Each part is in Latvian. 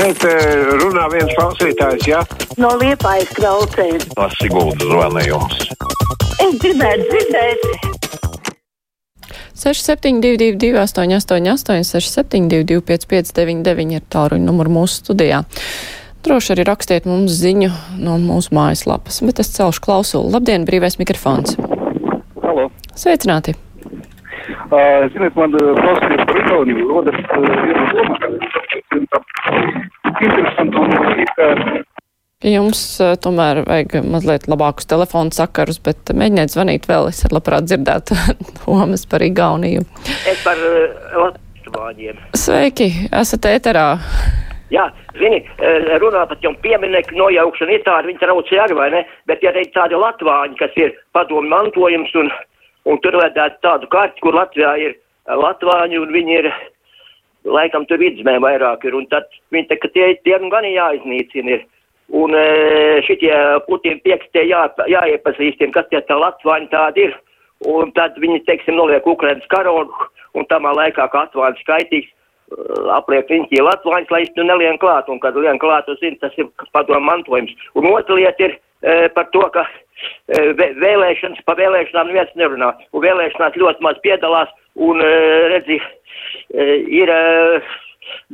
šeit eh, runā viens klausītājs, jā? No liepājas klausēs. Tas Siguldas zvanījums. Es gribētu dzirdēt. 6722, 888, 672, 559, ir tāluņa numurs mūsu studijā. Droši arī rakstiet mums ziņu no mūsu mājaslapas, bet es celšu klausulu. Labdien, brīvais mikrofons! Halo. Sveicināti! Uh, ziniet, man klausījās par Igauniju, rodas uh, viena doma, ka interesanti un kā Jums uh, tomēr vajag mazliet labākus telefonu sakarus, bet mēģiniet zvanīt vēl. Es labprāt dzirdētu domas par Igauniju. Es par uh, Latvāņiem. Sveiki, esat ēterā. Jā, zini, uh, runā par tiem pieminieku nojaukšanu, ir tādi, viņi traucē arī, vai ne? Bet, ja ir tādi Latvāņi, kas ir padomu mantojums, un, un tur vajadzētu tādu karti, kur Latvijā ir Latvāņi, un viņi ir, laikam, tur vidzmē vairāk ir, un tad viņi te, ka tie, tie nu gan jāiznīcina ir. Un uh, šitie Putina piekstie jā, jāiepazīstina, kas tie tā Latvāņi tādi ir. Un tad viņi, teiksim, noliek Ukrainas karogu, un tamā laikā, kā Latvāņi skaitīgs, uh, apliek riņķī Latvāņus, lai nu nelien klāt, un kad lien klāt, tu zini, tas ir padomu mantojums. Un otra lieta ir uh, par to, ka vē- vēlēšanas, pa vēlēšanām neviens nerunā, un vēlēšanās ļoti maz piedalās, un, redzi, ir uh,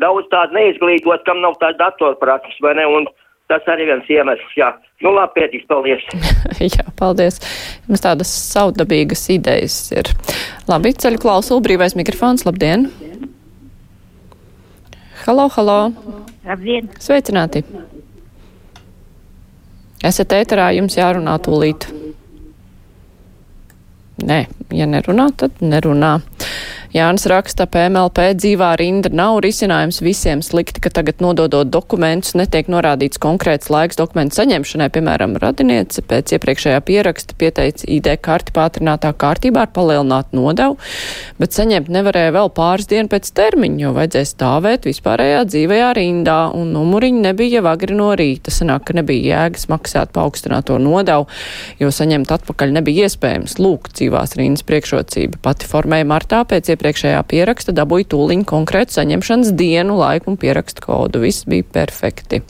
daudz tādu neizglītot, kam nav tāda datorprakses, vai ne, un tas arī viens iemesls, jā. Nu, labi, pētīgs, paldies. Jā, paldies. Jums tādas saudabīgas idejas ir. Labi, ceļu klausulu, brīvais mikrofons, labdien! Halo, halo! Labdien! Sveicināti! Esat ēterā, jums jārunā tūlīt. Nē, ja nerunā, tad nerunā. Jānis raksta, PMLP dzīvā rinda nav risinājums visiem slikti, ka tagad nododot dokumentus netiek norādīts konkrēts laiks dokumentu saņemšanai. Piemēram, radiniece pēc iepriekšējā pieraksta pieteica ID karti pātrinātā kārtībā ar palielinātu nodevu, bet saņemt nevarēja vēl pāris dienu pēc termiņa, jo vajadzēja stāvēt vispārējā dzīvajā rindā, un numuriņi nebija jau agri no rīta. Sanāk, ka nebija jēgas maksāt paaugstināto nodevu, jo saņemt atpakaļ nebija iespējams. Lūk, dzīvās rindas priekšrocība. Pati formēja martā pēc iepriekšējā pieraksta dabūja tūliņu konkrētu saņemšanas dienu, laiku un pierakstu kodu. Viss bija perfekti.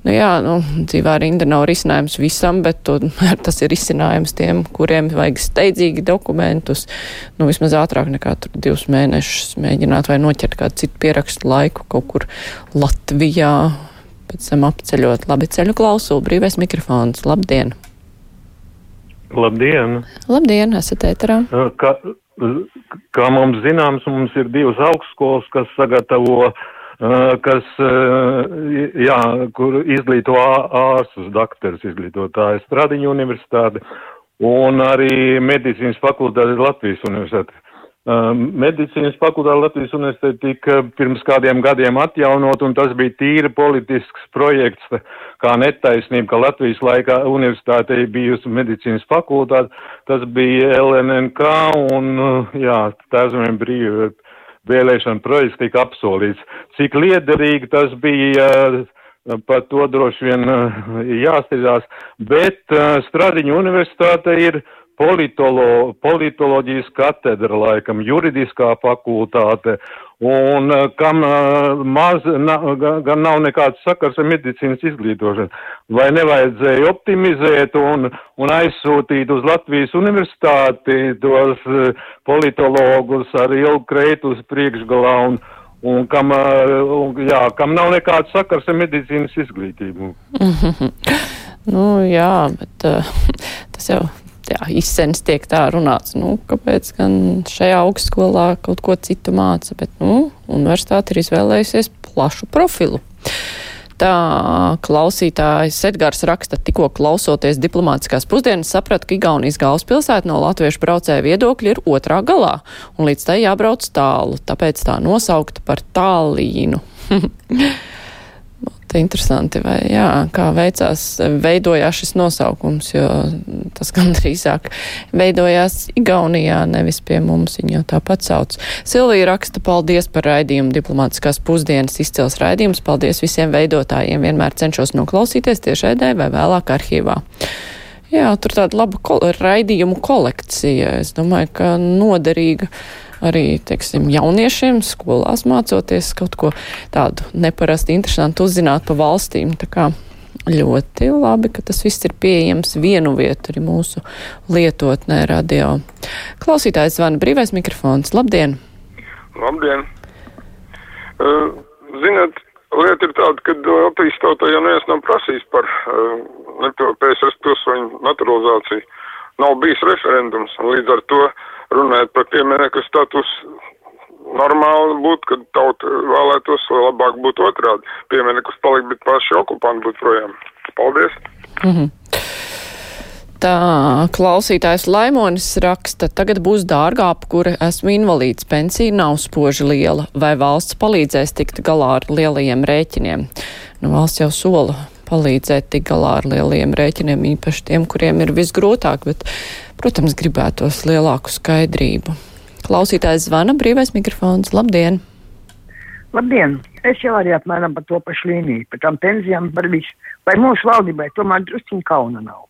Nu jā, nu, dzīvā rinda nav risinājums visam, bet to, tas ir risinājums tiem, kuriem vajag steidzīgi dokumentus, nu vismaz ātrāk nekā tur divus mēnešus mēģināt vai noķert kādu citu pierakstu laiku kaut kur Latvijā, pēc tam apceļot. Labi, ceļu klausulu, brīvais mikrofons. Labdien! Labdien! Labdien, esat ēterā. Kā, kā mums zināms, mums ir divas augstskolas, kas sagatavo, kas, jā, kur izglīto ārstus, dakterus izglītotājs Stradiņu universitāte un arī medicīnas fakultāte Latvijas universitāte. Uh, Medicīnas fakultāte Latvijas universitāte tika pirms kādiem gadiem atjaunot, un tas bija tīri politisks projekts, kā netaisnība, ka Latvijas laikā universitātei bijusi medicīnas fakultāte, tas bija LNNK, un, uh, jā, tēzumiem brīvi vēlēšana projekts tika apsolīts. Cik liederīgi tas bija, uh, par to droši vien uh, jāstrīdās, bet uh, Stradiņu universitāte ir politolo, politoloģijas katedra, laikam, juridiskā fakultāte, un uh, kam uh, maz, na, ga- gan nav nekāds sakars ar medicīnas izglītošanu. Vai nevajadzēja optimizēt un, un aizsūtīt uz Latvijas universitāti tos uh, politologus ar ilgu kreitu uz priekšgalā un, un kam, jā, kam nav nekāds sakars ar medicīnas izglītību. Nu, jā, bet uh, tas jau jā, izsens tiek tā runāts. Nu, kāpēc gan šajā augstskolā kaut ko citu māca, bet nu, universitāte ir izvēlējusies plašu profilu. Tā klausītājs Edgars raksta, tikko klausoties diplomātiskās pusdienas, sapratu, ka Igaunijas galvaspilsēta no latviešu braucēju viedokļa ir otrā galā, un līdz tai jābrauc tālu, tāpēc tā nosaukta par tālīnu. Te interesanti, vai jā, kā veicās, veidojās šis nosaukums, jo tas gandrīzāk veidojās Igaunijā, nevis pie mums, viņa jau tāpat sauc. Silvija raksta, paldies par raidījumu, diplomātiskās pusdienas izcils raidījums, paldies visiem veidotājiem, vienmēr cenšos noklausīties tiešēdē vai vēlāk arhīvā. Jā, tur tāda laba kol raidījumu kolekcija, es domāju, ka noderīga arī, teiksim, jauniešiem skolās mācoties kaut ko tādu neparasti interesantu uzzināt pa valstīm. Ļoti labi, ka tas viss ir pieejams vienu vietu arī mūsu lietotnē radio. Klausītājs zvana brīvais mikrofons. Labdien! Labdien! Uh, ziniet, lieta ir tāda, ka tauta jau neviens nav prasījis par uh, PSS pilsoņu naturalizāciju. Nav bijis referendums, un līdz ar to runājot par piemēru status normāli būtu, kad tauta vēlētos, lai labāk būtu otrādi. Pieminiektus palikt, bet paši okupanti būtu projām. Paldies! Mm -hmm. Tā klausītājs Laimonis raksta, tagad būs dārgā apkure, esmu invalīds, pensija nav spoži liela, vai valsts palīdzēs tikt galā ar lielajiem rēķiniem? Nu, valsts jau sola palīdzēt tik galā ar lielajiem rēķiniem, īpaši tiem, kuriem ir visgrūtāk, bet, protams, gribētos lielāku skaidrību. Klausītājs zvana, brīvais mikrofons. Labdien! Labdien! Es jau arī apmēram par to pašu līniju, par tām pensijām, par visu. Vai mūsu valdībai tomēr drusciņ kauna nav?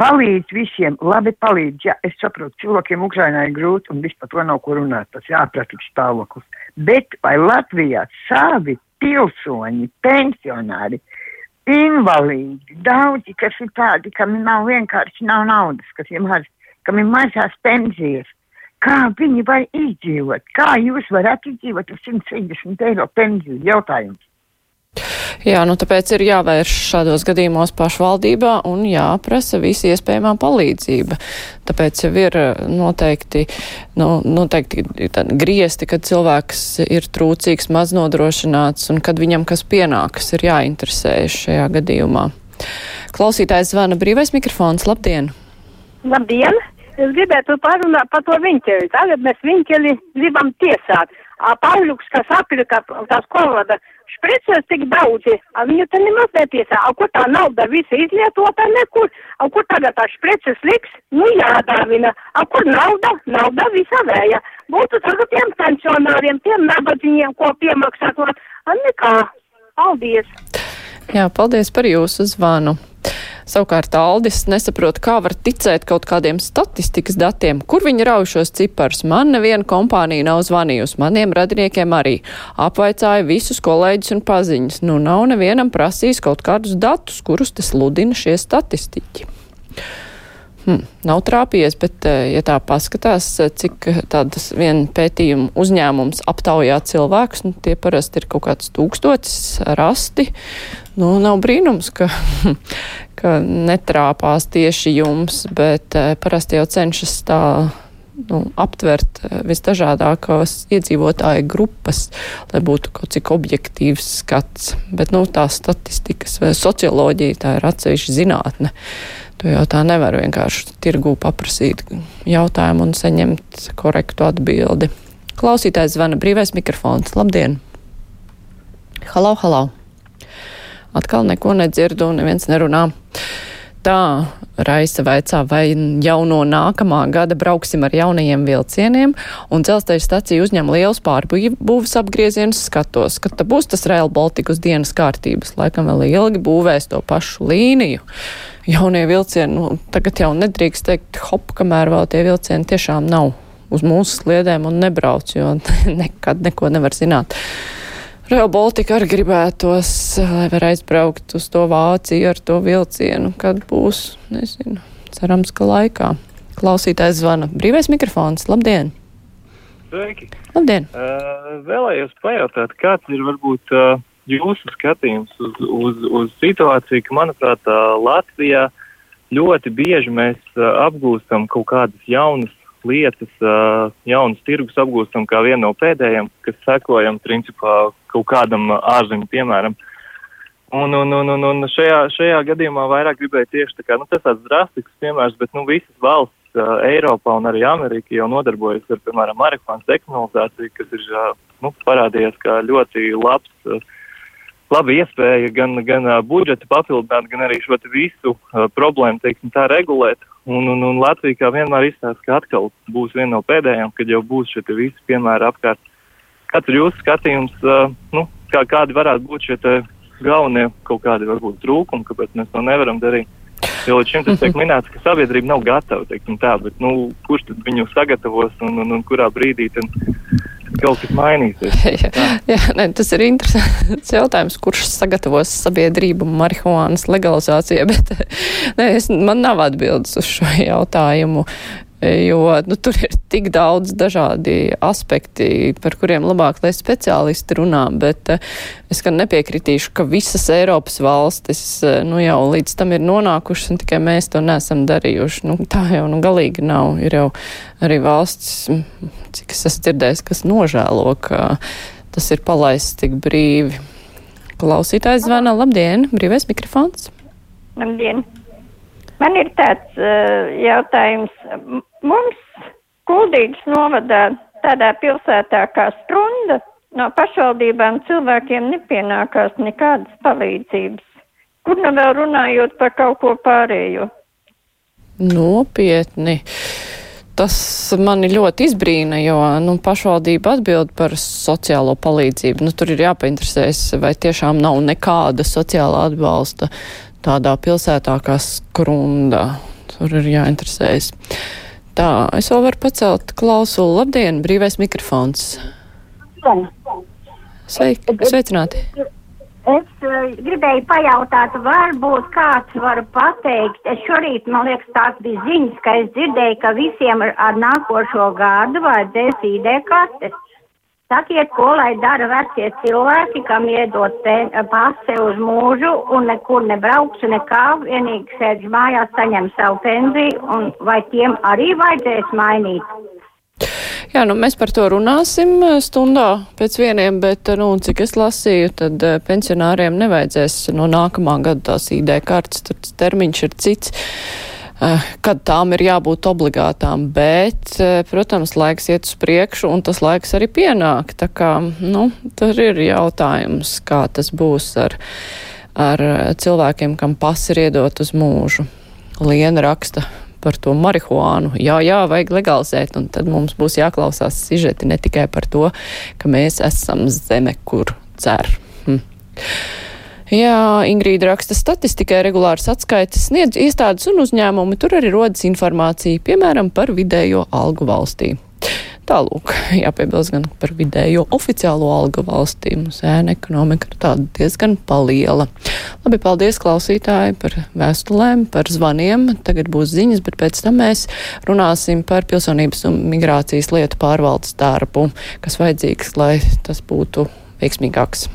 Palīdz visiem, labi palīdz. Jā, es saprotu, cilvēkiem Ukrainā ir grūti un vispār to nav ko runāt, tas jāpratīgs stāvoklis. Bet vai Latvijā savi pilsoņi, pensionāri, invalīdi, daudzi, kas ir tādi, kam nav vienkārši nav naudas, kas ir maz, kam ir mazās pensijas, Kā viņi var izdzīvot? Kā jūs varat izdzīvot ar 160 eiro pensiju? Jautājums. Jā, nu tāpēc ir jāvērš šādos gadījumos pašvaldībā un jāprasa visi iespējamā palīdzība. Tāpēc jau ir eh, noteikti, nu, noteikti griesti, kad cilvēks ir trūcīgs, maz nodrošināts un kad viņam kas pienākas, ir jāinteresējas šajā gadījumā. Klausītājs zvana brīvais mikrofons. Labdien! Labdien! Es gribētu parunāt par to viņķeli. Tagad mēs viņķeli gribam tiesāt. Pauļuks, kas apirka tās kolada špreces tik daudzi, a viņu te nemaz netiesā. A kur tā nauda visa izlietota nekur? A kur tagad tā špreces liks? Nu jādāvina. A kur nauda? Nauda visa vēja. Būtu tagad tiem pensionāriem, tiem nabadzīgiem, ko piemaksāt. A nekā. Paldies! Jā, paldies par jūsu zvanu. Savukārt Aldis nesaprot, kā var ticēt kaut kādiem statistikas datiem, kur viņi rauj šos ciparus. Man neviena kompānija nav zvanījusi, maniem radiniekiem arī. Apvaicāja visus kolēģus un paziņas. Nu, nav nevienam prasījis kaut kādus datus, kurus te sludina šie statistiķi. Hmm, nav trāpījies, bet, eh, ja tā paskatās, eh, cik tādas viena pētījuma uzņēmums aptaujā cilvēkus, nu, tie parasti ir kaut kāds tūkstotis rasti. Nu, nav brīnums, ka, ka netrāpās tieši jums, bet eh, parasti jau cenšas tā nu, aptvert visdažādākās iedzīvotāju grupas, lai būtu kaut cik objektīvs skats. Bet nu, tā statistikas vai socioloģija tā ir atsevišķa zinātne. To jau tā nevar vienkārši tirgū paprasīt jautājumu un saņemt korektu atbildi. Klausītājs zvana brīvais mikrofons. Labdien! Halau, halau! Atkal neko nedzirdu neviens nerunā. Tā Raisa vaicā, vai jau no nākamā gada brauksim ar jaunajiem vilcieniem, un dzelzceļa stacija uzņem liels pārbūves apgriezienus skatos, ka tā būs tas Rail Baltica uz dienas kārtības. Laikam vēl ilgi būvēs to pašu līniju jaunie vilcieni, nu, tagad jau nedrīkst teikt hop, kamēr vēl tie vilcieni tiešām nav uz mūsu sliedēm un nebrauc, jo nekad neko nevar zināt. Real Baltica arī gribētos, lai var aizbraukt uz to Vāciju ar to vilcienu, kad būs, nezinu, cerams, ka laikā. Klausītājs zvana. Brīvais mikrofons. Labdien! Sveiki! Labdien! Uh, vēlējos pajautāt, kāds ir varbūt uh, jūsu skatījums uz, uz, uz situāciju, ka, manuprāt, Latvijā ļoti bieži mēs apgūstam kaut kādas jaunas lietas, jaunas tirgus apgūstam kā vienu no pēdējiem, kas sekojam principā kaut kādam ārzemju piemēram. Un, un, un, un, un šajā, šajā gadījumā vairāk gribēju tieši tā kā, nu, tas tāds drastisks piemērs, bet, nu, visas valsts Eiropā un arī Amerika jau nodarbojas ar, piemēram, marihuānas dekriminalizāciju, kas ir, nu, parādījies kā ļoti labs laba iespēja gan, gan budžetu papildināt, gan arī šo visu problēmu, teiksim, tā regulēt. Un, un, un Latvija kā vienmēr izstāsta, ka atkal būs viena no pēdējām, kad jau būs šie visi piemēri apkārt. Kāds ir jūsu skatījums, nu, kā, kādi varētu būt šie galvenie kaut kādi varbūt trūkumi, kāpēc mēs to nevaram darīt? Jo līdz šim tas tiek minēts, ka sabiedrība nav gatava, teiksim tā, bet, nu, kurš tad viņu sagatavos un, un, un kurā brīdī tad kaut kas mainīsies? jā, jā, ne, tas ir interesants jautājums, kurš sagatavos sabiedrību marihuānas legalizācijai, bet ne, es, man nav atbildes uz šo jautājumu jo nu, tur ir tik daudz dažādi aspekti, par kuriem labāk, lai speciālisti runā, bet uh, es gan nepiekritīšu, ka visas Eiropas valstis uh, nu, jau līdz tam ir nonākušas, un tikai mēs to nesam darījuši. Nu, tā jau nu, galīgi nav. Ir jau arī valsts, cik es esmu dzirdējis, kas nožēlo, ka tas ir palaists tik brīvi. Klausītājs zvana, labdien, brīvais mikrofons. Labdien! Man ir tāds uh, jautājums. Mums Kuldīgas novadā tādā pilsētā kā Strunda no pašvaldībām cilvēkiem nepienākās nekādas palīdzības. Kur nu vēl runājot par kaut ko pārējo? Nopietni. Tas mani ļoti izbrīna, jo nu, pašvaldība atbild par sociālo palīdzību. Nu, tur ir jāpainteresēs, vai tiešām nav nekāda sociāla atbalsta tādā pilsētā kā Skrunda. Tur ir jāinteresējas. Tā, es vēl varu pacelt klausulu. Labdien, brīvais mikrofons. Sveiki, sveicināti. Es uh, gribēju pajautāt, varbūt kāds var pateikt, es šorīt, man liekas, tās bija ziņas, ka es dzirdēju, ka visiem ar, ar nākošo gadu vajadzēs ID kartes. Sakiet, ko lai dara vecie cilvēki, kam iedot pase uz mūžu un nekur nebrauks nekā, vienīgi sēdz mājās, saņem savu pensiju, un vai tiem arī vajadzēs mainīt? Jā, nu mēs par to runāsim stundā pēc vieniem, bet, nu, cik es lasīju, tad eh, pensionāriem nevajadzēs no nākamā gada tās ID kartes, tur termiņš ir cits. Eh, kad tām ir jābūt obligātām, bet, eh, protams, laiks iet uz priekšu un tas laiks arī pienāk. Tā kā, nu, tur ir jautājums, kā tas būs ar, ar cilvēkiem, kam pas ir iedot uz mūžu. Liena raksta par to marihuānu. Jā, jā, vajag legalizēt, un tad mums būs jāklausās sižeti ne tikai par to, ka mēs esam zeme, kur cer. Hm. Jā, Ingrīda raksta statistikai regulāras atskaites sniedz iestādes un uzņēmumi. Tur arī rodas informācija, piemēram, par vidējo algu valstī. Tālūk, jāpiebilst gan par vidējo oficiālo algu valstī. Mums ēna ekonomika ir tāda diezgan paliela. Labi, paldies klausītāji par vēstulēm, par zvaniem. Tagad būs ziņas, bet pēc tam mēs runāsim par pilsonības un migrācijas lietu pārvaldes darbu, kas vajadzīgs, lai tas būtu veiksmīgāks.